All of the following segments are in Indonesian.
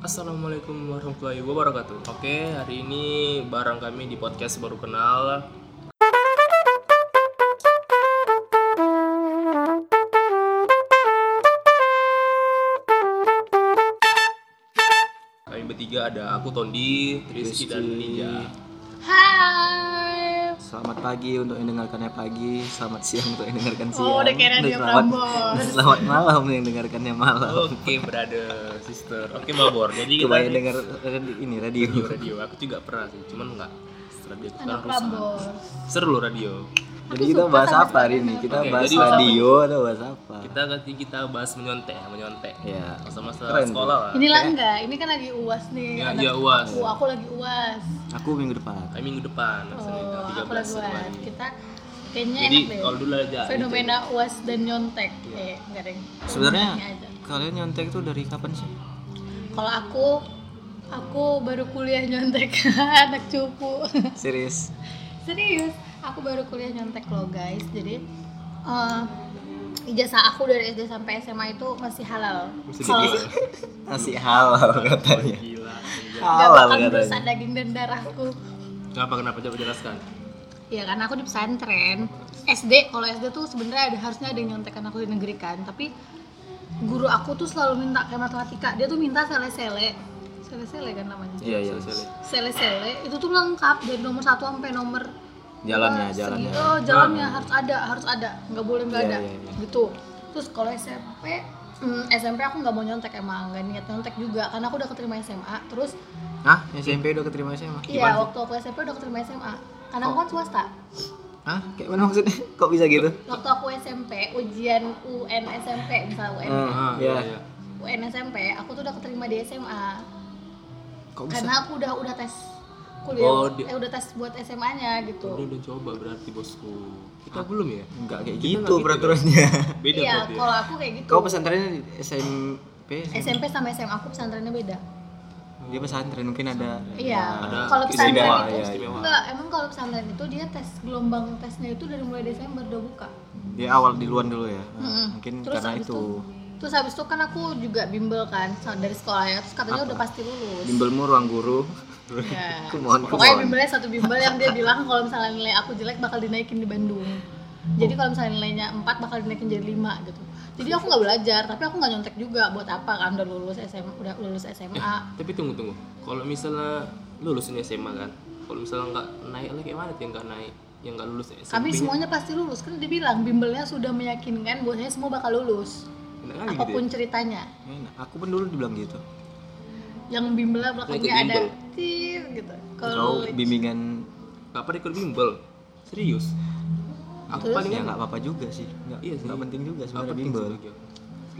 Assalamualaikum warahmatullahi wabarakatuh. Oke, hari ini bareng kami di podcast baru kenal. Kami bertiga ada aku Tondi, Rizky dan. Ninja. Selamat pagi untuk yang dengarkannya pagi, selamat siang untuk yang dengarkan siang. Oh, udah kayak radio dan selamat, selamat malam untuk yang dengarkannya malam. Oke, brother, sister. Oke, Mabor. Jadi kita Kebanyakan dengar ini radio. radio radio. Aku juga pernah sih, cuman enggak. Radio itu sekarang rusak. Seru loh radio. Jadi Aku kita suka bahas apa hari ini? Kita Oke, bahas jadi radio atau bahas apa? Kita ganti kita bahas menyontek, menyontek. Ya. Masa-masa Keren, sekolah lah. Inilah enggak, ini kan lagi uas nih. Ya, iya, UAS. Aku, aku lagi uas. Aku minggu depan. Kami minggu depan, Oh, aku. Kita kayaknya Jadi enak deh. kalau dulu aja. Fenomena uas dan nyontek. Eh, enggak deh. Sebenarnya kalian nyontek itu dari kapan sih? Kalau aku aku baru kuliah nyontek anak cupu. Serius? Serius, aku baru kuliah nyontek loh guys. Jadi eh, ijazah aku dari SD sampai SMA itu masih halal. Masih Kalau gila. Masih halal katanya. Gila. nggak Halal bakal katanya. merusak daging dan darahku. Kenapa kenapa coba jelaskan? Iya karena aku di pesantren. SD kalau SD tuh sebenarnya ada harusnya ada yang nyontekan aku di negeri kan, tapi guru aku tuh selalu minta kayak matematika. Dia tuh minta sele-sele. Sele-sele kan namanya. Iya, iya. Sele-sele itu tuh lengkap dari nomor 1 sampai nomor Jalannya, eh, jalannya. segi- Oh, jalannya harus ada, harus ada. nggak boleh nggak Iya, ada. iya, iya. Gitu. Terus kalau SMP hmm, SMP aku nggak mau nyontek emang, nggak niat nyontek juga karena aku udah keterima SMA. Terus Hah? SMP udah keterima SMA? iya waktu aku SMP udah keterima SMA. Karena aku kan swasta. Hah? Kayak mana maksudnya? Kok bisa gitu? waktu aku SMP ujian UN SMP misalnya UN Hmm. Ah, Iya. iya. UN SMP aku tuh udah keterima di SMA Kok bisa? karena aku udah udah tes kuliah Oh, di- eh udah tes buat SMA-nya gitu Lu udah coba berarti bosku. Kita belum ya? Enggak kayak gitu gitu, peraturannya. Beda iya berarti. ya? kalau aku kayak gitu Kau pesantrennya di SMP? SMP sama SMA aku pesantrennya beda Dia pesantren mungkin ada. iya Ada kalau pesantren istimewa, itu iya, enggak emang kalau pesantren itu dia tes gelombang tesnya itu dari mulai Desember udah buka Dia awal di luar dulu ya. Mungkin Terus karena itu. terus habis itu kan aku juga bimbel kan dari sekolah ya terus katanya udah pasti lulus Bimbelmu ruang guru. Ya. Kumohon, Pokoknya kumohon. bimbelnya satu bimbel yang dia bilang kalau misalnya nilai aku jelek bakal dinaikin di Bandung. Jadi kalau misalnya nilainya 4 bakal dinaikin jadi 5 gitu. Jadi aku nggak belajar, tapi aku nggak nyontek juga buat apa kan udah lulus SMA, udah lulus SMA. Tapi tunggu tunggu. Kalau misalnya lulus ini SMA kan, kalau misalnya nggak naik lagi kayak mana tuh yang nggak naik, yang nggak lulus SMP? Kami semuanya pasti lulus kan dia bilang bimbelnya sudah meyakinkan bahwasanya semua bakal lulus. Enak gitu Apa pun ya? ceritanya. Enak. Aku pun dulu dibilang gitu. Yang bimbelnya belakangnya ada tir gitu. Kalau bimbingan pernah ikut bimbel. Serius? Aku Terus? paling ya nggak apa-apa juga sih. Nggak, Iya sih. nggak penting juga sebenarnya penting bimbel.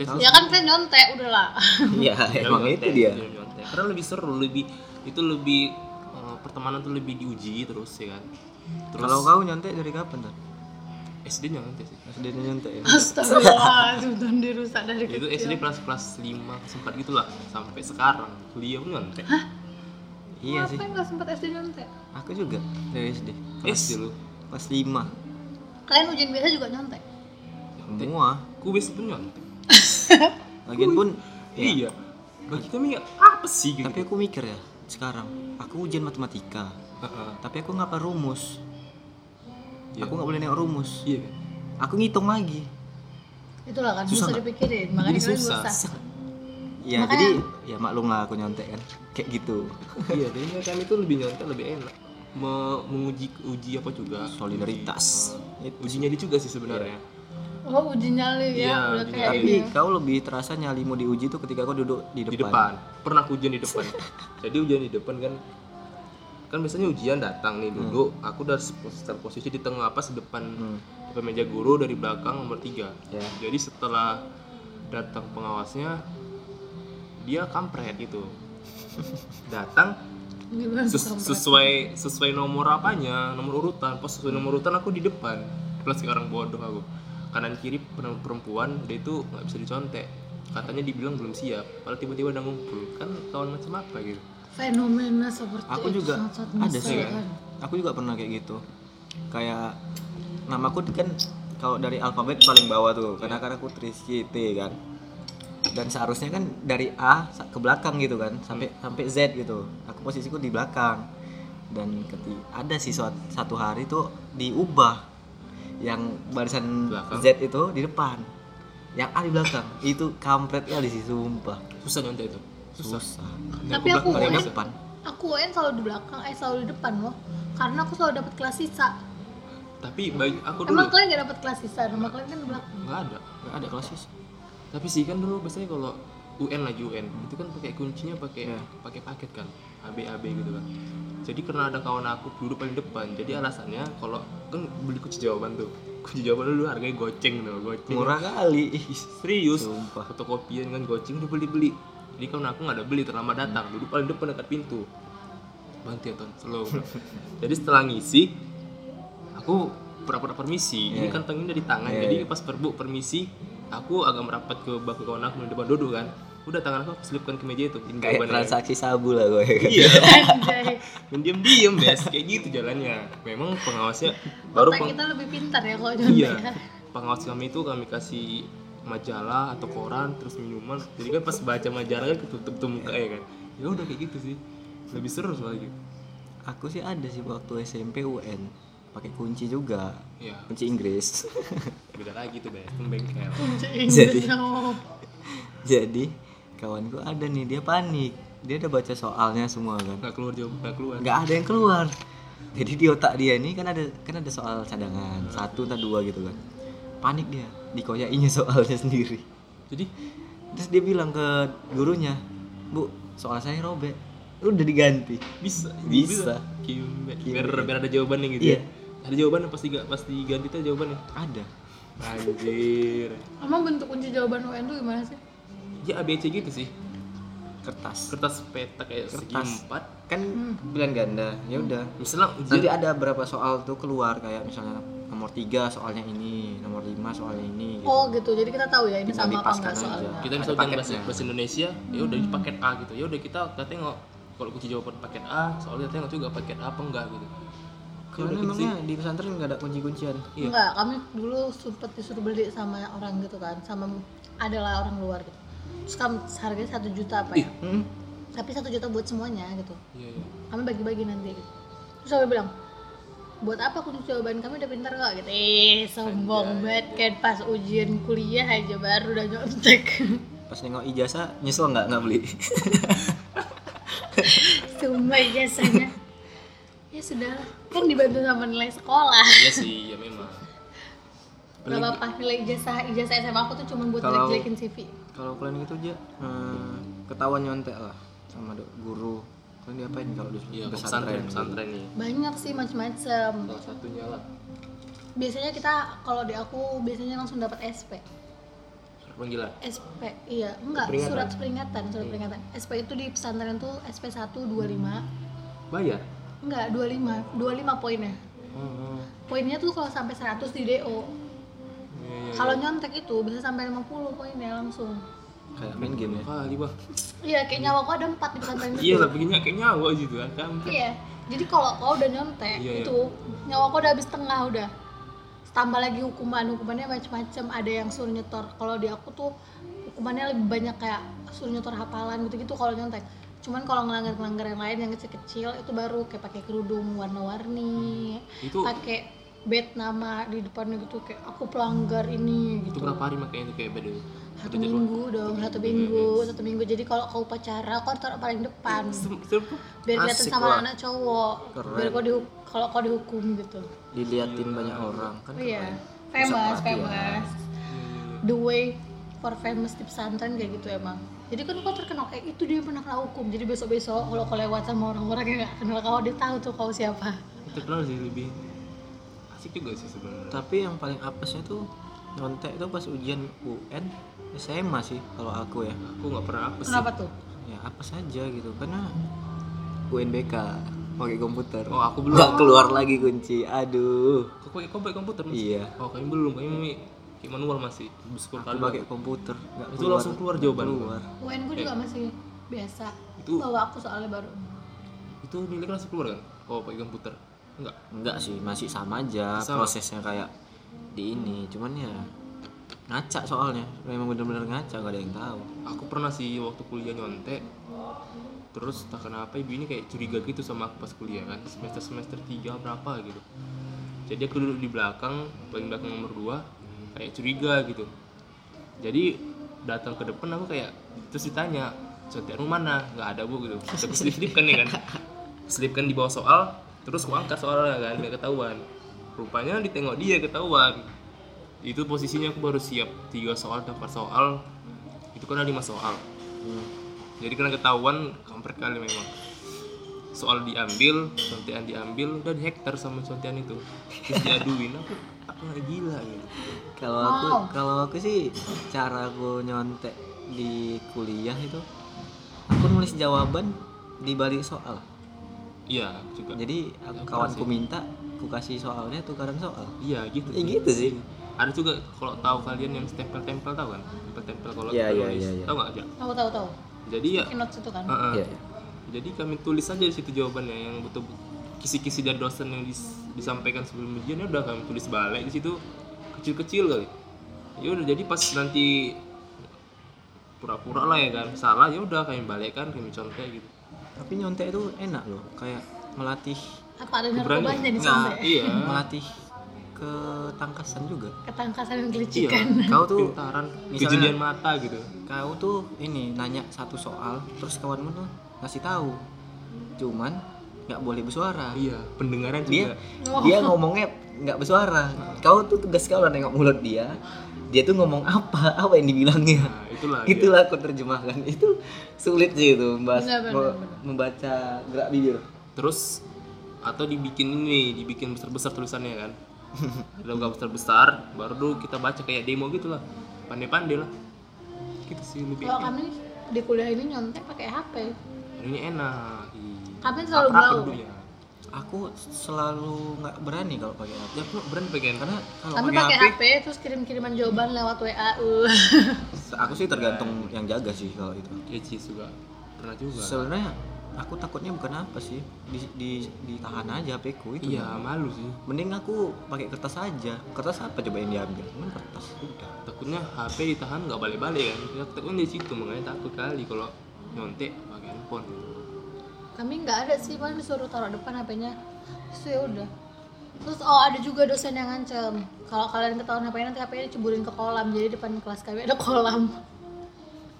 sih, ya kan kalian nyontek udahlah. Iya, Ya, emang itu dia. iya, nyontek. Karena lebih seru, lebih itu lebih eh, pertemanan tuh lebih diuji terus ya kan. Terus Kalau kau nyontek dari kapan tuh? SD nyontek sih. SD nyontek ya. Astagfirullah, sudah dirusak dari Itu kecil. SD kelas kelas 5 sempat gitulah sampai sekarang kuliah pun nyontek. Iya sih. Ngapain nggak sempat SD nyontek? Aku juga dari SD. SD lu. Kelas 5. Kalian ujian biasa juga nyontek? Semua. Kuis pun nyontek. Lagian pun ya, Iya. Bagi kami apa sih gitu? tapi aku mikir ya sekarang aku ujian matematika Heeh. tapi aku nggak paham rumus Iya. aku nggak boleh nengok rumus Iya kan? aku ngitung lagi Itulah kan Susah susah dipikirin, makanya Jadi kalian susah. susah. ya Makanya- jadi ya maklum lah aku nyontek kan kayak gitu iya, jadi kami tuh lebih nyontek lebih enak. Me- menguji uji apa juga solidaritas Uji- ujinya dia juga sih sebenarnya Oh uji nyali ya, udah uji kayak nyali. tapi ini. ya. kau lebih terasa nyalimu diuji tuh ketika kau duduk di di depan, depan pernah ujian di depan jadi ujian di depan kan kan biasanya ujian datang nih duduk aku udah pos- terposisi di tengah apa depan Hmm. depan meja guru dari belakang nomor tiga Ya. jadi setelah datang pengawasnya dia kampret gitu datang ses- sesuai sesuai nomor apanya nomor urutan. Pas sesuai nomor urutan aku di depan. Plus sekarang bodoh aku. Kanan kiri per- perempuan dia itu nggak bisa dicontek. Katanya dibilang belum siap. Kalau tiba-tiba udah ngumpul. Kan kawan macam apa gitu? Fenomena seperti aku itu juga ada sih. menyesalkan. aku juga pernah kayak gitu. Kayak namaku kan kalau dari alfabet paling bawah tuh. Karena karena aku Trisky T kan dan seharusnya kan dari A ke belakang gitu kan sampai sampai Z gitu. Aku posisiku di belakang. Dan keti ada sih satu hari tuh diubah. Yang barisan Belakang. Z itu di depan. Yang A di belakang. Itu kampret kali sih sumpah. Susah nyontek itu? Susah. Susah. Tapi aku UN, depan. aku UN selalu di belakang, eh selalu di depan loh. Karena aku selalu dapat kelas sisa. tapi bagi aku dulu Emang kalian gak dapat kelas sisa? Nama kalian kan di belakang. nggak ada. Nggak ada klasis tapi sih kan dulu biasanya kalau UN lagi UN itu kan pakai kuncinya pakai Iya. pakai paket kan AB AB gitu kan. Jadi karena ada kawan aku duduk paling depan jadi alasannya kalau kan beli kunci jawaban tuh. Kunci jawaban dulu harganya goceng tuh goceng. Murah kali. Serius. Sumpah. fotokopian kan goceng udah beli beli jadi kalau aku nggak ada beli terlambat datang. Duduk paling depan dekat pintu. Bantu ya ton. Slow. Jadi setelah ngisi aku pura-pura permisi. Ini Iya. kantongnya dari tangan. Iya, jadi iya. pas perbu permisi aku agak merapat ke bangku kawan aku di depan duduk kan. Udah tangan aku selipkan ke meja itu ini kayak transaksi sabu lah gue. Iya. Anjay. diam diam bes. Kayak gitu jalannya. Memang pengawasnya baru peng- kita lebih pintar ya kalau iya. nyontek ya. pengawas kami itu kami kasih majalah atau koran terus minuman. Jadi kan pas baca majalah kan ketutup tuh muka ya kan. Ya udah kayak gitu sih. Lebih seru soalnya. Aku sih ada sih waktu SMP UN pakai kunci juga. Ya kunci Inggris. Beda lagi tuh bes. Bengkel. Kunci Jadi- Inggris. Oh. jadi kawanku ada nih dia panik. Dia udah baca soalnya semua kan. Nggak keluar jawab nggak keluar. Nggak ada yang keluar. Jadi di otak dia ini kan ada kan ada soal cadangan. Satu atau dua gitu kan. Panik dia. Dikoyainya soalnya sendiri. Jadi? Terus dia bilang ke gurunya bu soal saya robek. Udah diganti. Bisa. Bisa. Kimbe. Kimbe. biar biar ada jawabannya gitu Iya. ya ada jawabannya pasti gak pasti ganti tuh jawabannya? Ada. Anjir. Emang bentuk kunci jawaban UN tuh gimana sih? ya ABC gitu sih. Kertas. Kertas peta kayak Kertas. empat kan pilihan ganda. Ya udah. Misalnya nanti ujian ada berapa soal tuh keluar kayak misalnya nomor tiga soalnya ini nomor lima soalnya ini gitu. Oh gitu, jadi kita tahu ya ini Tinggal sama apa enggak aja. soalnya. kita Ada misalnya bahasa, bahasa Indonesia ya udah di paket A gitu. Ya udah kita kita tengok kalau kunci jawaban paket A soalnya kita tengok juga paket A apa enggak gitu Sih. emangnya di pesantren nggak ada kunci-kuncian Iya. Enggak, kami dulu sempet disuruh beli sama orang gitu kan, sama adalah orang luar gitu. Terus kami harganya satu juta apa ya? Hmm? Tapi satu juta buat semuanya gitu. iya iya Kami bagi-bagi nanti gitu. Terus kami bilang, buat apa kunci jawaban kami udah pintar kok gitu. Eh, sombong banget kan pas ujian kuliah aja baru udah nyontek. pas nengok ijazah nyesel nggak nggak beli Sumpah ijazahnya. Ya sudah, kan dibantu sama nilai sekolah. iya sih ya memang Gak apa-apa, nilai ijazah ijazah SMA aku tuh cuma buat Kalau- jelek-jelekin CV. kalau kalian gitu aja hmm, ketahuan nyontek lah sama do- guru kalian diapain kalau di iya pesantren pesantren pesantren nih Banyak sih macam-macam. salah satunya lah Biasanya kita kalau di aku biasanya langsung dapat SP. surat panggilan SP, iya, enggak, Peringatan. surat peringatan, surat peringatan. SP itu di pesantren tuh SP 1 25. bayar Enggak, 25. 25 poinnya. oh, oh. Poinnya tuh kalau sampai 100 di DO. Iya, iya, Kalau nyontek itu bisa sampai 50 poinnya langsung. kayak main game ya kali bang Iya, kayak nyawa aku ada 4 di pesantren itu. iya lah begini kayak nyawa gitu kan kan Iya. Jadi kalau kau udah nyontek Iya, iya. itu nyawa kau udah habis tengah udah. Tambah lagi hukuman, hukumannya macam-macam. Ada yang suruh nyetor. Kalau di aku tuh hukumannya lebih banyak kayak suruh nyetor hafalan gitu-gitu kalau nyontek. Cuman kalau ngelanggar-ngelanggar yang lain yang kecil-kecil itu baru kayak pakai kerudung warna-warni, itu pakai bed nama di depannya gitu kayak aku pelanggar ini itu gitu. berapa hari makanya itu kayak beda Satu minggu dong, satu minggu, satu minggu. Jadi kalau kau upacara, kau taruh paling depan. Biar kelihatan sama lah. anak cowok. Keren. biar kau dihu- kalau kau dihukum gitu. Diliatin banyak orang kan iya. keren. famous famous. the way for famous di pesantren kayak gitu emang jadi kan kau terkenal kayak itu dia yang pernah kena hukum. Jadi besok besok kalau kau lewat sama orang-orang yang gak kenal kau dia tahu tuh kau siapa. Itu kenal sih lebih asik juga sih sebenarnya. Tapi yang paling apesnya tuh nyontek itu pas ujian UN SMA sih kalau aku ya. Aku nggak pernah apa sih. Kenapa tuh? Ya apa saja gitu karena UNBK pakai komputer. Oh, aku belum. nggak keluar lagi kunci aduh. Kok kau pakai komputer mas? Iya. Oh kami belum. Kami kayak manual masih. Sepuluh aku kali pakai komputer nggak itu langsung keluar jawaban. Keluar. UN gue juga masih biasa. Itu- bawa aku soalnya baru. Itu milik langsung keluar kan? Kalau pakai komputer. Enggak? Enggak sih masih sama aja Sama. prosesnya kayak di ini. Cuman ya ngaca soalnya. Memang bener-bener ngaca gak ada yang tahu. Aku pernah sih waktu kuliah nyontek. Terus tak kenapa ibu ini kayak curiga gitu sama aku pas kuliah kan. Semester semester tiga berapa gitu. Jadi aku duduk di belakang paling belakang nomor dua kayak curiga gitu. Jadi datang ke depan aku kayak terus ditanya contekmu mana? Nggak ada bu gitu. Tapi slip slip kan. Ya kan kan di bawah soal terus aku angkat soalnya kan nggak ketahuan. Rupanya ditengok dia ketahuan. Itu posisinya aku baru siap tiga soal dan empat soal. Itu kan ada lima soal. Jadi karena ketahuan kampret kali memang. Soal diambil contean diambil udah di hektar sama contean itu. Terus diaduin aku aku nggak gila gitu kalau aku Wow. kalau aku sih cara aku nyontek di kuliah itu aku nulis jawaban di balik soal. Iya juga. Jadi aku, Ya, kawanku minta aku kasih soalnya tukaran soal. Iya gitu. Ya gitu sih. Ada juga kalau tahu kalian yang stempel-tempel tahu kan? Tempel-tempel kalau kita iya, nulis. iya, iya. tahu nggak aja tahu tahu tahu. Jadi ya notes itu kan? Heeh. Iya, iya. jadi kami tulis aja di situ jawabannya yang betul kisi-kisi dari dosen yang dis- disampaikan sebelum ujian ya udah kami tulis balik di situ. Kecil-kecil kali. Ya udah jadi pas nanti pura-pura lah ya kan salah ya udah kami balikkan kami contek gitu. Tapi nyontek itu enak loh kayak melatih apa ada narkobanya di Nggak, sana iya. Melatih ketangkasan juga. Ketangkasan iya. kelicikan kau tuh pintaran misalnya- kejelian mata gitu. kau tuh ini nanya satu soal terus kawanmu tuh ngasih tahu. Cuman nggak boleh bersuara. Iya pendengaran dia juga. Oh. dia ngomongnya nggak bersuara. Kau tuh tugas kau lah nengok mulut dia. Dia tuh ngomong apa? Apa yang dibilangnya? Nah itulah itulah aku terjemahkan. Itu sulit sih itu membahas Benar, benar, benar. membaca gerak bibir. Terus atau dibikin ini dibikin besar-besar tulisannya kan? Ada nggak besar-besar baru dulu kita baca kayak demo gitu lah pandai-pandai lah. Gitu sih lebih kalau kami di kuliah ini nyontek pakai HP ini enak Kami selalu blau. dulunya. aku selalu nggak berani kalau pakai HP ya aku berani pengen karena kalau kami pakai pakai HP, HP terus kirim-kiriman jawaban lewat WA uh. aku sih tergantung yang jaga sih kalau itu. Ya Cis juga pernah juga sebenarnya aku takutnya bukan apa sih di, di ditahan aja HP ku itu. Iya malu sih. Mending aku pakai kertas aja. Kertas apa coba yang diambil? Cuman kertas udah. Takutnya HP ditahan nggak balik-balik kan. Ya, takutnya di situ makanya takut kali kalau nyontek pakai handphone kami nggak ada sih paling disuruh taruh depan HP-nya terus ya udah. Terus oh ada juga dosen yang ngancem. Kalau kalian ketahuan HP-nya nanti HP-nya diceburin ke kolam. Jadi depan kelas kami ada kolam.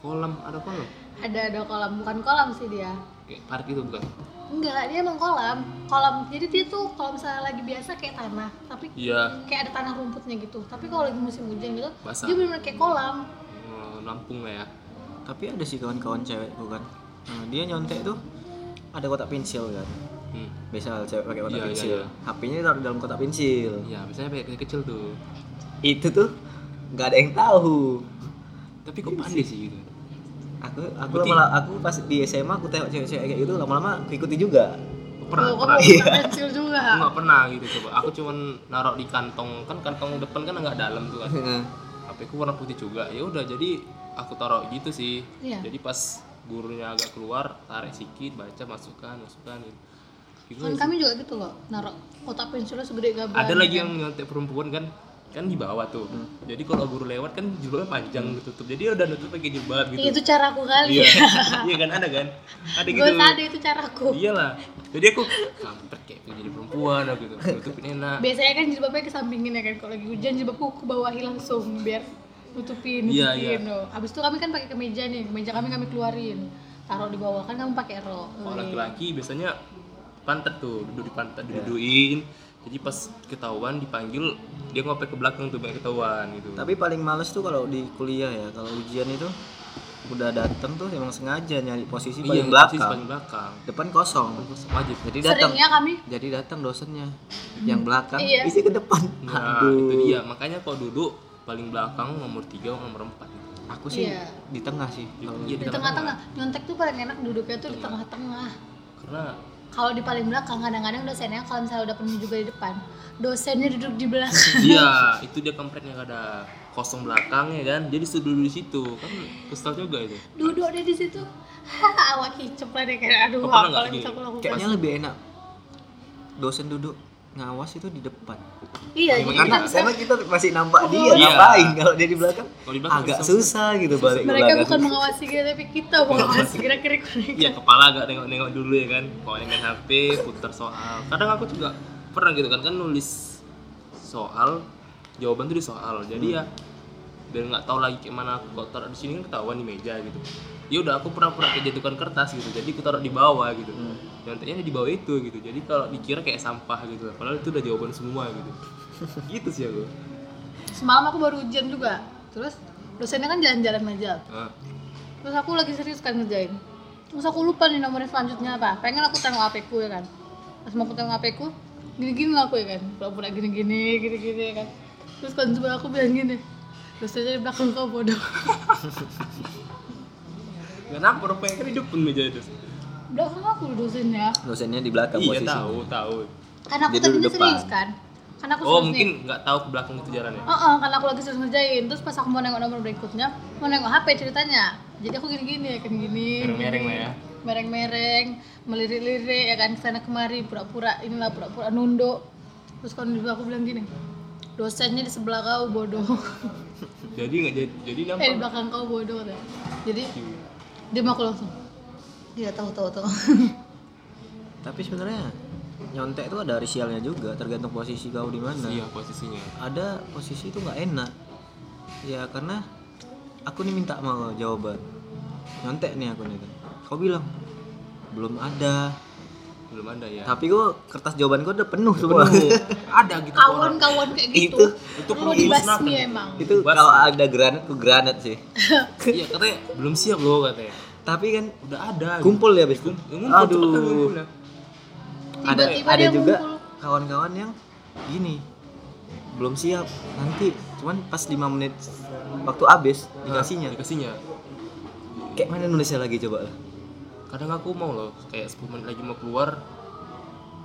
Kolam ada kolam ada ada kolam. Bukan kolam sih dia. Kayak park itu bukan? Enggak dia emang kolam. Kolam jadi dia tuh kalau misalnya lagi biasa kayak tanah. Tapi iya. kayak ada tanah rumputnya gitu. Tapi kalau lagi musim hujan gitu Basah. dia benar kayak kolam. Eh, Lampung lah ya. Tapi ada sih kawan-kawan cewekku kan. Nah, dia nyontek tuh ada kotak pensil kan? Hmm. biasa cewek pakai kotak Iya, iya, pensil. iya. HP-nya taruh dalam kotak pensil. Ya biasanya pakai kecil kecil tuh. Itu tuh nggak ada yang tahu. Tapi kok pandai sih gitu? Aku aku Berarti- lama aku pas di SMA aku tengok cewek-cewek kayak gitu lama-lama aku ikuti juga pernah? Oh, pernah Iya. pensil juga? Aku nggak pernah gitu coba. Aku cuman naruh di kantong kan kantong depan kan nggak dalam tuh kan. HP ku warna putih juga. Ya udah jadi aku taruh gitu sih. Iya. jadi pas gurunya agak keluar tarik sedikit baca masukkan masukkan gitu, gitu kan kami juga gitu loh naruh kotak pensilnya segede gaban ada lagi yang nyontek perempuan kan kan di bawah tuh. Hmm. jadi kalau guru lewat kan jilbabnya panjang ditutup jadi dia udah nutup pakai jilbab gitu. Itu caraku kali. Iya. Iya kan ada kan? Ada gue gitu. ada itu caraku iyalah. Jadi aku kampret kayak pengen jadi perempuan aku gitu. Nutupin enak. Biasanya kan jilbabnya kesampingin ya kan kalau lagi hujan jilbabku ke bawahi langsung biar nutupin Iya, nutupin iya. loh. Abis itu kami kan pakai kemeja nih kemeja kami kami keluarin. Taruh di bawah kan kamu pakai rok kalau laki-laki biasanya pantat tuh duduk di pantat diduduin jadi pas ketahuan dipanggil dia ngopek ke belakang tuh banyak ketahuan gitu. Tapi paling males tuh kalau di kuliah ya kalau ujian itu udah dateng tuh emang sengaja nyari posisi iya paling posisi belakang. paling belakang. Depan kosong. Wajib. Jadi datang seringnya kami? Jadi datang dosennya. Yang belakang Iya. isi ke depan. Nah itu dia. Makanya kalau duduk paling belakang nomor tiga nomor empat aku sih Iya. di tengah sih. Di- kalau iya, di tengah-tengah. Nyontek tuh paling enak duduknya tuh di tengah-tengah. Karena kalau di paling belakang kadang-kadang dosennya kalau misalnya udah penuh juga di depan dosennya duduk di belakang. Iya itu dia kampretnya ada kosong belakang ya kan? Jadi sudah duduk di situ. Kan kesel juga itu. Duduk deh di situ. Awak kicep lah deh kayak aduh apa aku lakukan kayaknya lebih enak dosen duduk ngawas itu di depan iya jadi kita karena bisa karena kita masih nampak dia Iya. ngapain kalau dia di belakang Kalau di belakang agak susah gitu balik ke mereka belakang bukan mengawasi kita tapi kita mengawasi gerak-gerik mereka Iya kepala agak nengok-nengok dulu ya kan. Yang main HP putar soal. Kadang aku juga pernah gitu kan kan nulis soal jawaban tuh di soal. Jadi ya biar nggak tahu lagi kayak mana aku taruh di sini kan ketahuan di meja gitu. Ya udah aku pernah-pernah kayak jatuhkan kertas gitu. Jadi aku taruh di bawah gitu. Nyonteknya di bawah itu gitu. Jadi kalau dikira kayak sampah gitu. Padahal itu udah jawaban semua gitu. gitu sih aku. semalam aku baru ujian juga terus dosennya kan jalan-jalan aja Nah, terus aku lagi serius kan ngerjain terus aku lupa nih nomornya selanjutnya apa pengen aku tengok HP ku ya kan pas mau aku tengok HP ku gini-gini lah aku ya kan pura-pura gini-gini gini-gini ya kan terus kan aku bilang gini dosennya di belakang kau bodoh kenapa rupanya kan hidup pun meja itu. belakang aku dosennya dosennya di belakang Iya posisi tahu tahu. karena aku Dia tadinya duduk depan. serius kan karena aku Oh serius mungkin nggak tahu ke belakang itu jalannya. Oh, oh, karena aku lagi serius ngerjain terus pas aku mau nengok nomor berikutnya mau nengok HP ceritanya jadi aku gini-gini ya kan gini Mereng-mereng lah ya. mereng-mereng melirik-lirik ya kan sana kemari pura-pura inilah pura-pura nunduk terus kalau di aku bilang gini dosennya di sebelah kau bodoh Jadi nggak jadi jadi eh di nampak. belakang kau bodoh katanya. jadi dia aku langsung. Iya tahu tahu tahu. Tapi sebenarnya nyontek itu ada risialnya juga tergantung posisi kau di mana. Iya posisinya. ada posisi itu nggak enak. Ya karena aku nih minta mau jawaban. Nyontek nih aku nih kan. Kau bilang belum ada Belum ada ya. tapi kok kertas jawaban kau udah penuh semua Penuh. ada gitu kawan-kawan kayak gitu Itu- itu perlu dibasmi emang itu kalau ada granat tuh granat sih Iya katanya belum siap loh katanya. tapi kan Udah ada. gitu. kumpul ya besok Ya, kan aduh ngumpulnya. ada ada juga kawan-kawan yang gini belum siap nanti cuman pas 5 menit waktu habis dikasihnya Nah, dikasihnya. kayak mana nulisnya lagi coba Kadang aku mau loh kayak 10 menit lagi mau keluar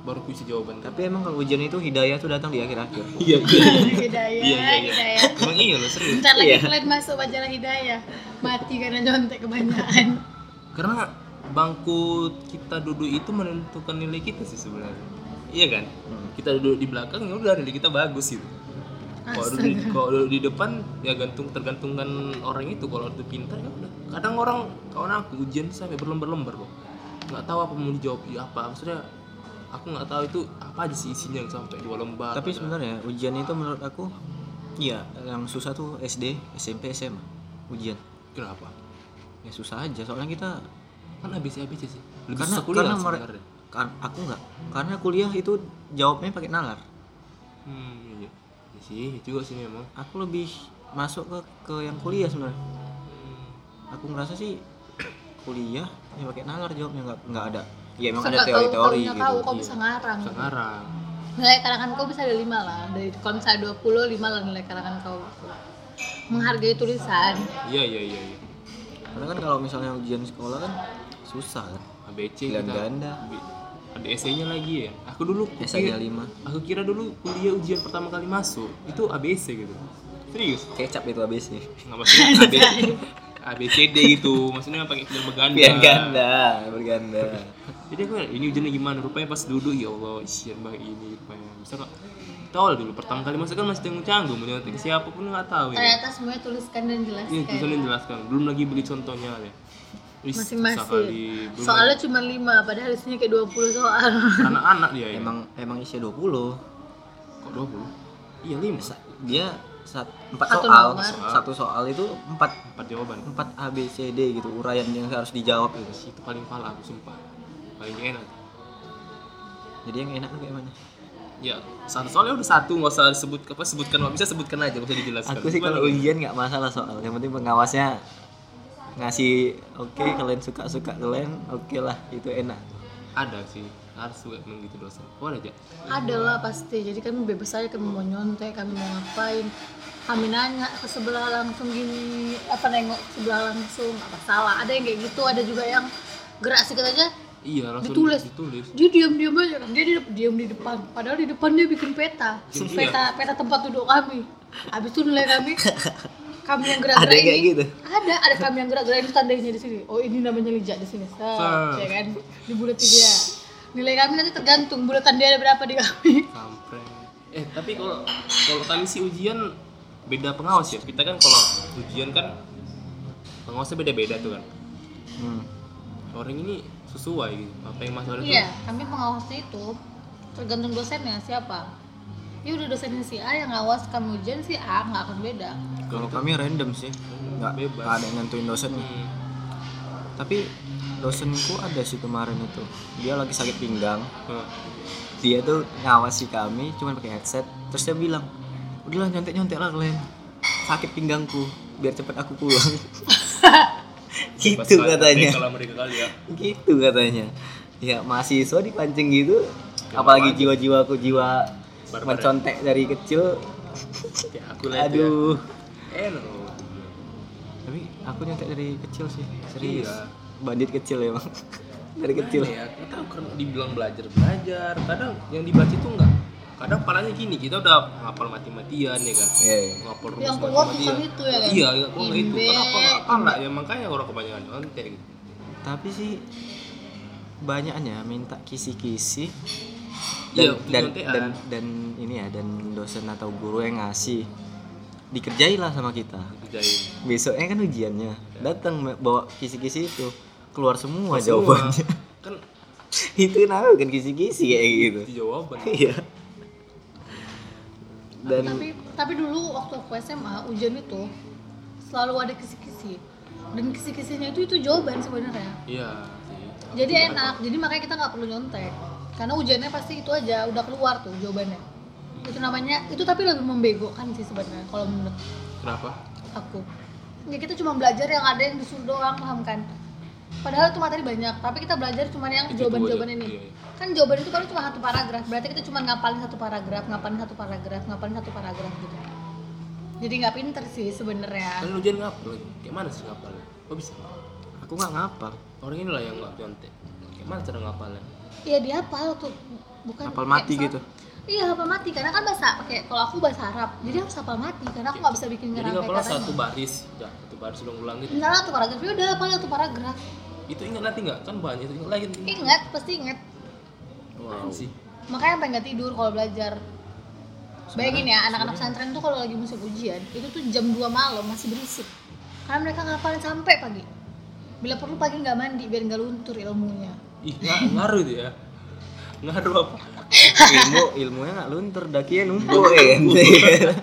baru aku isi jawaban. tapi emang kalau ujian itu hidayah tuh datang di akhir-akhir Iya iya. hidayah Iya, iya, iya. hidayah Emang iya loh serius. Bentar lagi Iya. kalian masuk majalah hidayah mati karena nyontek kebanyakan Karena bangku kita duduk itu menentukan nilai kita sih sebenarnya. Iya kan? Kita duduk di belakang ya udah nilai kita bagus gitu. Kalau di- kalau di depan ya gantung tergantungkan orang itu kalau itu pintar ya udah. Kadang orang kawan aku ujian sampai berlembar-lembar loh. Nggak tahu apa mau dijawab ya apa. Maksudnya aku nggak tahu itu apa aja sih isinya yang sampai dua lembar. tapi Ada- sebenarnya ujian itu menurut aku iya yang susah tuh SD SMP SMA ujian kenapa? ya susah aja soalnya kita Kan ABC ABC sih. Lebih karena kuliah karena aku nggak karena kuliah itu jawabnya pakai nalar Hmm, sih, iya juga sih memang. aku lebih masuk ke ke yang kuliah sebenarnya Hmm. aku ngerasa sih kuliah ya pakai nalar jawabnya nggak nggak ada ya emang ada teori-teori gitu tahu kau Iya. bisa ngarang Bisa ngarang. nilai karangan kau bisa ada lima lah dari kalau misalnya 20 lima lah nilai karangan kau menghargai tulisan Iya iya iya iya. karena kan kalau misalnya ujian sekolah kan susah kan ABC Pilihan kita. ganda. Ada esainya lagi ya. Aku dulu kira, lima aku kira dulu kuliah ujian pertama kali masuk itu ABC gitu. Serius? kecap itu ABC Nggak maksudnya ABC ABCD gitu. Maksudnya pakai pilihan berganda. pilihan ganda berganda Jadi aku ini ujiannya gimana? Rupanya pas duduk ya Allah isian banget ini rupanya. Tahu lah dulu pertama kali masuk kan masih tanggung canggung menyontek siapa pun nggak tahu ya. ternyata semuanya tuliskan dan Iya, jelaskan tulisannya jelaskan. Belum lagi beli contohnya ya. Masing-masing Belum soalnya cuma 5 padahal isinya kayak 20 soal anak-anak dia ya. emang emang isi 20 kok 20? Iya, 5. Sa- dia sat, empat Satu soal nomor. satu soal itu empat 4 jawaban. empat A B C D gitu uraian yang harus dijawab gitu Itu paling pala aku sumpah. Paling enak. jadi yang enak tuh kayak mana Ya, satu soalnya udah satu nggak usah disebut apa sebutkan nggak bisa sebutkan aja nggak usah dijelaskan. aku sih kalau ujian nggak masalah soal yang penting pengawasnya ngasih oke kalian suka suka kalian oke lah itu enak ada sih harus juga memang gitu dosen. Oh ada aja. ada lah pasti jadi kami bebas aja kami mau nyontek kami mau ngapain kami nanya ke sebelah langsung gini apa nengok ke sebelah langsung apa salah ada yang kayak gitu ada juga yang gerak sedikit aja Iya langsung Ditulis. ditulis. dia diam diam aja kan dia di, diam di depan padahal di depan dia bikin peta Iya. peta peta tempat duduk kami habis itu nilai kami kami yang gerak Ada kayak ini gitu? ada ada kami yang gerak gerak ini tandainya di sini oh ini namanya lijak di sini Set. ya kan dibuleti dia nilai kami nanti tergantung bulatan dia ada berapa di kami Kampret. Eh, tapi kalau kalau kami sih ujian beda pengawas ya. Kita kan kalau ujian kan pengawasnya beda-beda tuh kan. Hmm. Orang ini sesuai gitu. Apa yang Mas Wari tuh iya kami pengawasnya itu tergantung dosennya siapa ya udah dosennya si A yang ngawas kami ujian si A nggak akan beda Kalau kami random sih, nggak Bebas. ada yang nentuin dosennya. Hmm. Tapi dosenku ada sih kemarin itu, dia lagi sakit pinggang. Hah. Dia tuh ngawasi kami, cuma pakai headset. Terus dia bilang, udahlah nyontek nyontek lah kalian. Sakit pinggangku, biar cepet aku pulang. gitu katanya. Kali ya. gitu katanya ya mahasiswa dipancing gitu apalagi jiwa-jiwaku jiwa Barbar ya? mencontek dari kecil. Ya, aku lihat aduh ya. Eh, no. tapi aku nyontek dari kecil sih serius. Iya. bandit kecil ya bang. Dari kecil. Gimana ya kita karena dibilang belajar belajar. Kadang yang dibaca itu enggak. Kadang palanya gini kita udah ngapal mati-matian ya kan. Eh, ngapal rumus Yang keluar bukan itu ya kan? iya yang keluar itu. Imbe, kenapa nggak pala ya makanya orang kebanyakan nyontek. Gitu tapi sih banyaknya minta kisi-kisi Iya, dan, dan, nyontekan. dan dan ini ya dan dosen atau guru yang ngasih dikerjailah sama kita. Kerjain besoknya kan ujiannya. Datang bawa kisi-kisi itu. Keluar semua jawabannya. Kan itu kenapa kan kisi-kisi kayak gitu? itu jawaban. Iya. Dan tapi tapi dulu waktu aku SMA ujian itu selalu ada kisi-kisi. Dan kisi-kisinya itu itu jawaban sebenarnya. Iya sih. Jadi enak. Jadi makanya kita nggak perlu nyontek karena ujiannya pasti itu aja udah keluar tuh jawabannya. Itu namanya itu tapi lebih membego-kan sih sebenarnya kalau menurut kenapa? aku. Ya kita cuma belajar yang ada yang disuruh doang paham kan? Padahal itu materi banyak tapi kita belajar cuma yang jawaban-jawaban ini. Iya, iya. kan jawaban itu kan cuma satu paragraf berarti kita cuma ngapalin satu paragraf ngapalin satu paragraf ngapalin satu paragraf gitu. Jadi nggak pinter sih sebenarnya. Kan ujian ngapal kayak mana sih ngapal kok bisa? Aku nggak ngapal. Orang inilah yang nggak nyontek. Kayak mana cara ngapalnya iya dia hafal tuh. Bukan Hafal kayak mati misal- gitu? iya hafal mati. Karena kan bahasa pakai kalau aku bahasa Arab jadi harus hafal mati karena aku nggak bisa bikin jadi ngerangkai ngapalnya katanya satu baris ya satu baris ulang-ulang gitu. Enggak lah, satu paragraf. Ya udah hafal satu paragraf. Itu ingat nanti nggak? Kan banyak itu ingat lagi. Ingat pasti ingat. Wow. sih. Makanya sampai nggak tidur kalau belajar. Bayangin ya anak-anak pesantren tuh kalau lagi musim ujian itu tuh jam 2 malam masih berisik. Karena mereka ngapalin sampai pagi. Bila perlu pagi nggak mandi biar nggak luntur ilmunya ih nggak ngaruh itu ya. Ngaruh apa? Ilmu ilmunya nggak luntur dakinya numpuk ya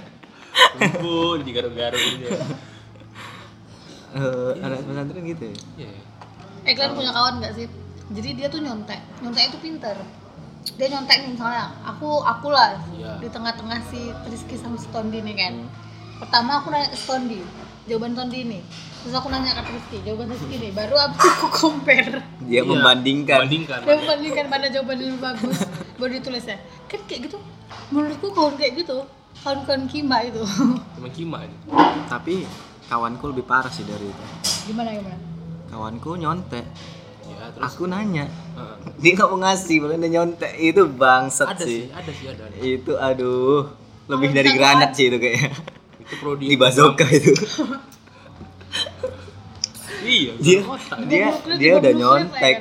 kumpul di garu-garu ini ya. Eh, anak pesantren gitu ya? Iya. eh kalian punya kawan nggak sih? Jadi dia tuh nyontek. Nyontek itu pinter. Dia nyontek nih misalnya aku aku lah Iya. di tengah-tengah si Rizky sama si Tondi nih kan. Pertama aku nanya ke si Tondi jawaban Tondi ini terus aku nanya ke Rizky jawaban Rizky nih baru aku compare. Dia Iya, membandingkan. membandingkan. Dia membandingkan mana jawaban yang lebih bagus. Baru ditulisnya kan kayak gitu menurutku kawan kayak gitu kawan-kawan kima itu. Cuma kima aja? Tapi kawanku lebih parah sih dari itu. Gimana gimana? Kawanku nyontek. Ya terus? Aku nanya. Heeh. dia nggak mau ngasih malah dia nyontek. Itu bangsat ada sih. sih ada sih ada, ada. itu aduh. Lebih Kalau dari granat sih itu kayaknya. Itu prodi. Di bazooka itu iya dia dia dia udah nyontek.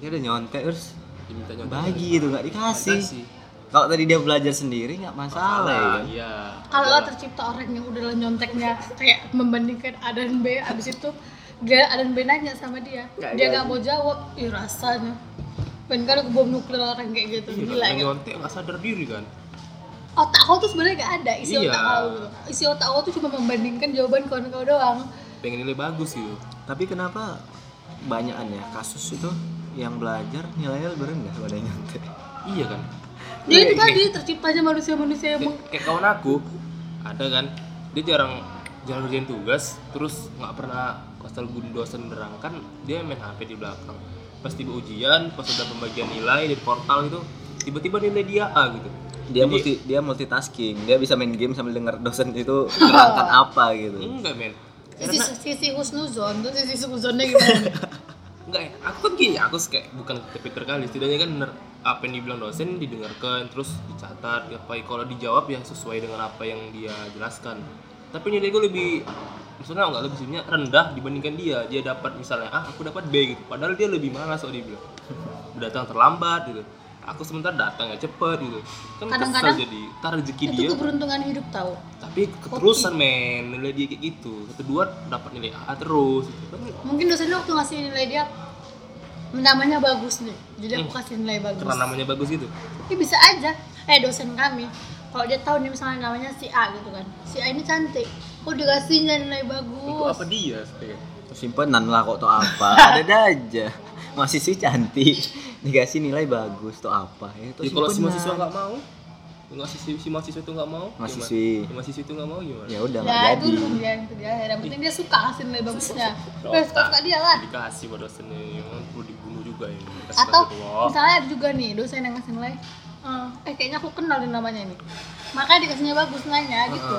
dia udah nyontek terus diminta nyontek. bagi itu nggak dikasih. Kasih. kalau tadi dia belajar sendiri nggak masalah ya. Kan? iya. Kalau tercipta orang yang udah lah nyonteknya kayak membandingkan A dan B abis itu dia A dan B nanya sama dia. Nggak dia nggak mau jawab. Ih rasanya kali ke bom nuklir orang kayak gitu Iya, gila kan, kan? nyontek nggak sadar diri kan? Otak kau tuh sebenarnya gak ada isi Iya. otak kau gitu. isi otak kau tuh cuma membandingkan jawaban kawan kau doang pengen nilai bagus gitu. Tapi kenapa banyakan ya kasus itu yang belajar nilainya lebih rendah pada yang nyontek iya kan? Jadi itu tadi terciptanya manusia-manusia yang kayak, kayak kawan aku ada kan? Dia jarang jarang ngerjain tugas terus nggak pernah guru dosen nerangkan dia main HP di belakang. Pas tiba ujian pas udah pembagian nilai di portal itu tiba-tiba nilai dia A gitu. Dia Jadi- multi dia multitasking. Dia bisa main game sambil dengar dosen itu menerangkan apa gitu. Enggak men karena sisi husnuzon. Tuh sisi husnuzonnya gimana? Enggak ya aku kan gini aku kayak bukan pinter kali. Setidaknya kan bener apa yang dibilang dosen didengarkan terus dicatat apa kalau dijawab ya sesuai dengan apa yang dia jelaskan. Tapi nilai gue lebih maksudnya enggak lebih sebenarnya rendah dibandingkan dia. Dia dapat misalnya ah aku dapat B gitu. Padahal dia lebih malas kok dia bilang. Datang terlambat gitu aku sebentar datang ya cepet gitu. Kan Kadang-kadang kesel jadi tar rezeki itu dia. keberuntungan hidup tahu tapi keterusan men nilai dia kayak gitu. Satu dua dapat nilai A terus. Gitu. mungkin dosennya waktu ngasih nilai dia namanya bagus nih. Jadi aku Hmm. kasih nilai bagus. Karena namanya bagus gitu? Ya bisa aja. Eh dosen kami kalau dia tahu nih misalnya namanya si A gitu kan. Si A ini cantik. Kok dikasihnya nilai untuk bagus. apa dia sebenarnya simpenan lah kok tuh apa? Ada aja mahasiswi cantik. Dikasih nilai bagus tuh apa ya, itu Ya, kalau si mahasiswa nggak mau si, si mahasiswa itu nggak mau Mahasiswi. gimana? Si mahasiswa itu nggak mau gimana? Ya udah nggak ya jadi. itu dia itu dia. Yang penting dia suka kasih nilai bagusnya. Wes suka suka dia lah? dikasih pada dosennya emang perlu dibunuh juga ya Kasih atau misalnya ada juga nih dosen yang ngasih nilai eh, eh kayaknya aku kenal nih namanya ini. Makanya dikasihnya bagus nilainya gitu.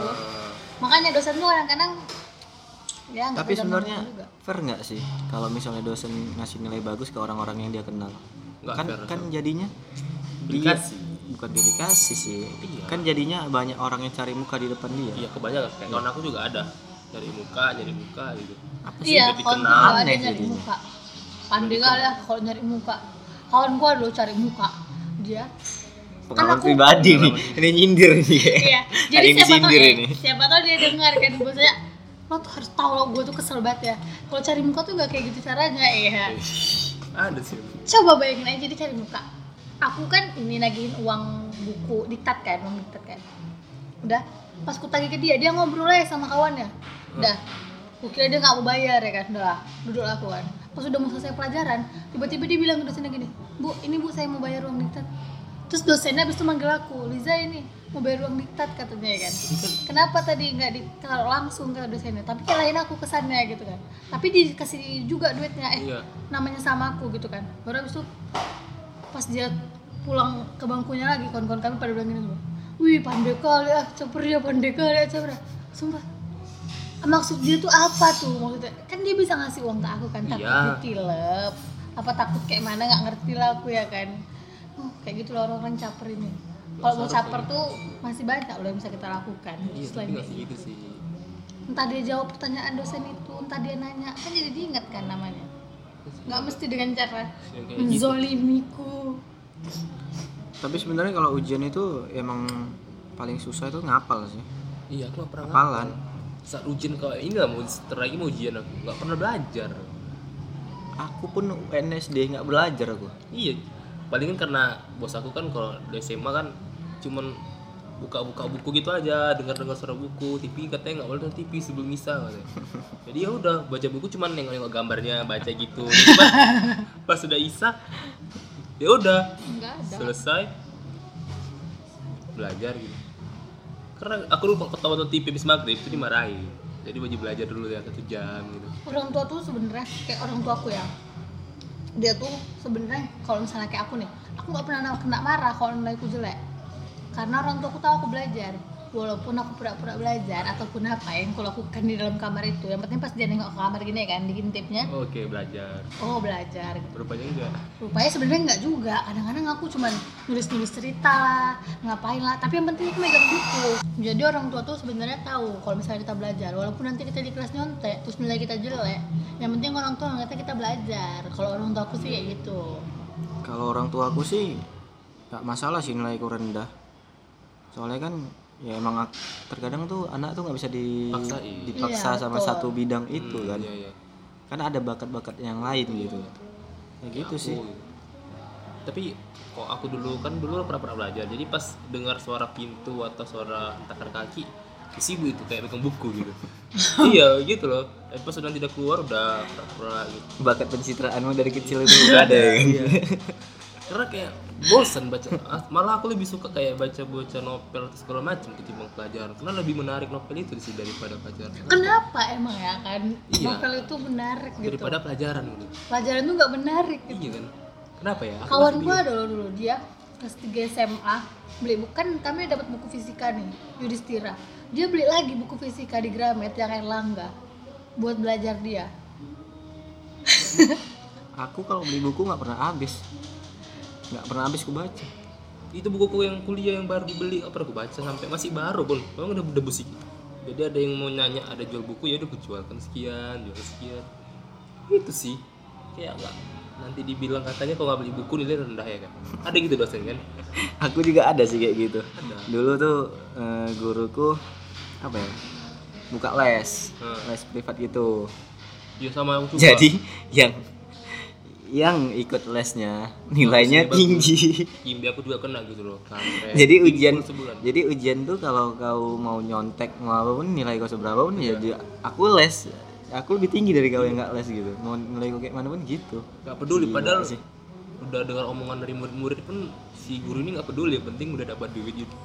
Makanya dosen tuh kadang-kadang ya tapi sebenarnya fair nggak sih kalau misalnya dosen ngasih nilai bagus ke orang-orang yang dia kenal? Nggak kan fair, kan Sam. jadinya Dikasih. dia- bukan dikasih sih. Iya. kan jadinya banyak orang yang cari muka di depan dia. Iya kebanyakan. Kayak kawan aku juga ada. Dari muka jadi muka gitu. Apa sih? iya jadi kawan kenal. Aneh nyari jadinya. muka. Pandai kali ya kalau nyari muka. Kawan gua lo cari muka. Dia pengalaman aku- pribadi nih. Ini nyindir nih. Iya. Jadi siapa tahu ini. siapa tahu dia dengar kan. Maksudnya lo tuh harus tahu lo gue tuh kesel banget ya. Kalau cari muka tuh gak kayak gitu caranya ya ada sih. Coba bayangin aja dia cari muka. Aku kan ini nagihin uang buku diktat kan uang diktat kan. Udah pas ku tagih ke dia dia ngobrol aja sama kawannya. Udah aku kira dia nggak mau bayar ya kan udah duduk aku kan. Pas udah mau selesai pelajaran tiba-tiba dia bilang ke dosennya gini bu ini bu saya mau bayar uang diktat. Terus dosennya habis itu manggil aku Liza ini mau bayar uang diktat katanya ya kan? Kenapa tadi nggak ditaruh langsung ke dosennya? Tapi kirain aku kesannya gitu kan. Tapi dikasih juga duitnya eh iya. namanya sama aku gitu kan. Baru habis itu pas dia pulang ke bangkunya lagi kawan-kawan kami pada bilang gini semua wih pandai kali ah caper dia pandai kali ah caper sumpah. Maksud dia tuh apa tuh? Maksudnya kan dia bisa ngasih uang ke aku kan takut Iya. ditilep. Apa takut kayak mana nggak ngerti lah aku ya kan. Oh, kayak gitu loh orang-orang caper ini kalau mau caper tuh masih banyak loh yang bisa kita lakukan iya selain kayak segitu sih. Entah dia jawab pertanyaan dosen itu entah dia nanya kan jadi diingat kan namanya. Nggak mesti dengan cara gitu. menzolimiku tapi sebenarnya kalau ujian itu emang paling susah itu ngapal sih. Iya aku nggak pernah Hafalan. ngapal. saat ujian kalau ini lah mau lagi mau ujian aku. Nggak pernah belajar. Aku pun NSD nggak belajar aku. Iya palingan karena bos aku kan kalau di SMA kan cuman buka-buka buku gitu aja dengar-dengar suara buku TV katanya nggak boleh nonton TV sebelum misa katanya. jadi ya udah baca buku cuman nengok-nengok gambarnya baca gitu. Pas, pas sudah isa ya udah enggak ada. selesai. Belajar gitu. Karena aku lupa ketawa nonton TV habis maghrib itu dimarahi jadi wajib belajar dulu ya satu jam gitu. Orang tua tuh sebenarnya kayak orang tua aku ya dia tuh sebenarnya kalau misalnya kayak aku nih aku nggak pernah kena marah kalau nilaiku jelek karena orang tua aku tahu aku belajar. Walaupun aku pura-pura belajar ataupun apa yang aku lakukan di dalam kamar itu. Yang penting pas dia nengok ke kamar gini kan diintipnya oke belajar. Oh belajar. Rupanya enggak. Rupanya sebenarnya nggak juga. Kadang-kadang aku cuman nulis-nulis cerita lah ngapain lah. Tapi yang penting aku megang buku. Jadi orang tua tuh sebenarnya tahu kalau misalnya kita belajar. Walaupun nanti kita di kelas nyontek terus nilai kita jelek yang penting orang tua ngeliatnya kita belajar. Kalau orang tua aku sih kayak gitu. Kalau orang tua aku sih nggak masalah sih nilaiku rendah soalnya kan ya emang terkadang tuh anak tuh nggak bisa di, Paksain. dipaksa Iya, sama betul. satu bidang itu Hmm, kan iya, iya. kan ada bakat-bakat yang lain gitu ya gitu Aku sih gitu. tapi kok aku dulu kan dulu pernah pernah belajar jadi pas dengar suara pintu atau suara takar kaki sibuk itu kayak pegang buku gitu iya gitu loh Eh, pas sudah tidak keluar udah pura-pura gitu bakat pencitraanmu dari kecil itu udah ada ya kan Iya. karena kayak bosan baca. Ah, malah aku lebih suka kayak baca baca novel atau segala macam ketimbang pelajaran. Karena lebih menarik novel itu sih daripada pelajaran. Kenapa emang ya kan? Iya. novel itu menarik gitu. Daripada pelajaran gitu pelajaran tuh nggak menarik gitu. Iya kan? Kenapa ya? Aku kawan gua dulu dulu dia kelas 3 SMA beli buku. Kan kami dapat buku fisika nih Yudhistira. Dia beli lagi buku fisika di Gramet yang Erlangga buat belajar dia. Aku kalau beli buku nggak pernah habis nggak pernah habis ku baca itu buku yang kuliah yang baru dibeli apa aku baca sampai. Masih baru pun memang udah udah busik jadi ada yang mau nanya ada jual buku ya udah jualkan sekian jual sekian. Itu sih. Kayak nggak nanti dibilang katanya kalau nggak beli buku nilai rendah ya kan? Ada gitu dosen kan? Aku juga ada sih kayak gitu. Ada. dulu tuh eh, guruku apa ya buka les. Hmm. les privat gitu. Ya sama aku juga. Jadi yang yang ikut lesnya. Nilainya bagus. tinggi. Kimbi aku juga kena gitu loh. Kampret. jadi ujian sebulan. jadi ujian tuh kalau kau mau nyontek mau apa pun nilai kau seberapa pun ya dia- aku les. Aku lebih tinggi dari kau yang nggak les gitu. Mau nilai kau kayak mana pun gitu. Nggak peduli Gila padahal sih. udah dengar omongan dari murid-murid pun si guru ini nggak peduli. Yang penting udah dapat duit gitu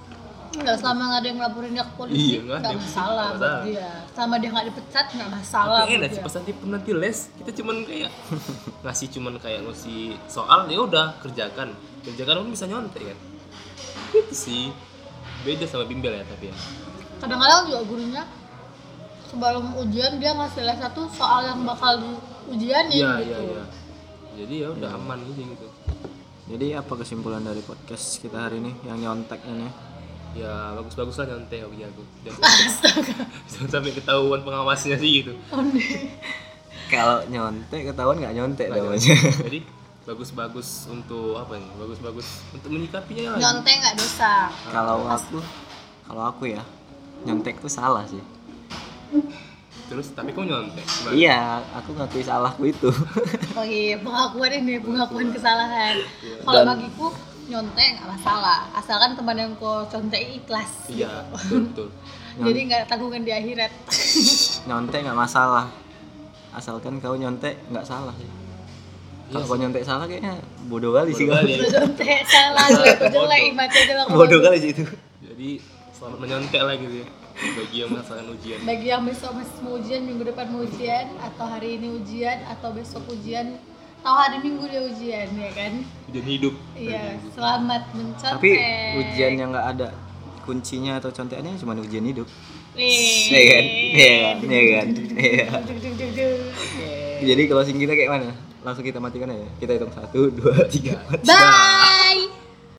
Enggak selama nggak ada yang ngelaporin dia ke polisi Iya, nggak masalah buat dia. Selama dia nggak dipecat nggak masalah tapi buat enak sih dia. pas nanti nanti les. Kita cuman kayak ngasih cuman kayak ngasih soal ya udah kerjakan. Kerjakan pun bisa nyontek kan? Itu sih. Beda sama bimbel ya tapi ya. Kadang-kadang juga gurunya sebelum ujian dia ngasih les satu soal yang bakal diujianin iya gitu. iya iya. Jadi ya udah aman aja gitu. Jadi apa kesimpulan dari podcast kita hari ini yang nyontek ini ya bagus-bagus lah nyontek hobi aku. Jangan sampai, jangan sampai ketahuan pengawasnya sih gitu. Kalau nyontek ketahuan nggak nyontek namanya jadi bagus-bagus untuk apa nih bagus-bagus untuk menyikapinya lah. Nyontek nggak dosa? Kalau aku kalau aku ya nyontek tuh salah sih. Terus tapi kok nyontek? Gimana? iya aku ngakui salahku itu. Oh iya pengakuan ini pengakuan kesalahan. Kalau Dan- bagiku nyontek nggak masalah. Asalkan teman yang kau contek ikhlas iya betul betul. Jadi nggak tanggungan di akhirat. Nyontek nggak masalah. Asalkan kau nyontek nggak salah. Sih Iya kalau kau nyontek salah kayaknya bodoh kali sih kau. contek salah jelek jelek aja lah bodoh kali sih itu. Jadi selamat menyontek lah gitu ya. Bagi yang merasakan ujian. Bagi yang besok masih mau ujian minggu depan mau ujian atau hari ini ujian atau besok ujian atau hari minggu dia ujian ya kan? Ujian hidup. Iya selamat mencontek. Tapi ujian yang nggak ada kuncinya atau contekannya cuma ujian hidup. Nih. Iya kan? Iya kan? Iya kan? Iya. Jadi closing kita kayak mana? Langsung kita matikan aja. Kita hitung satu dua tiga empat. Bye.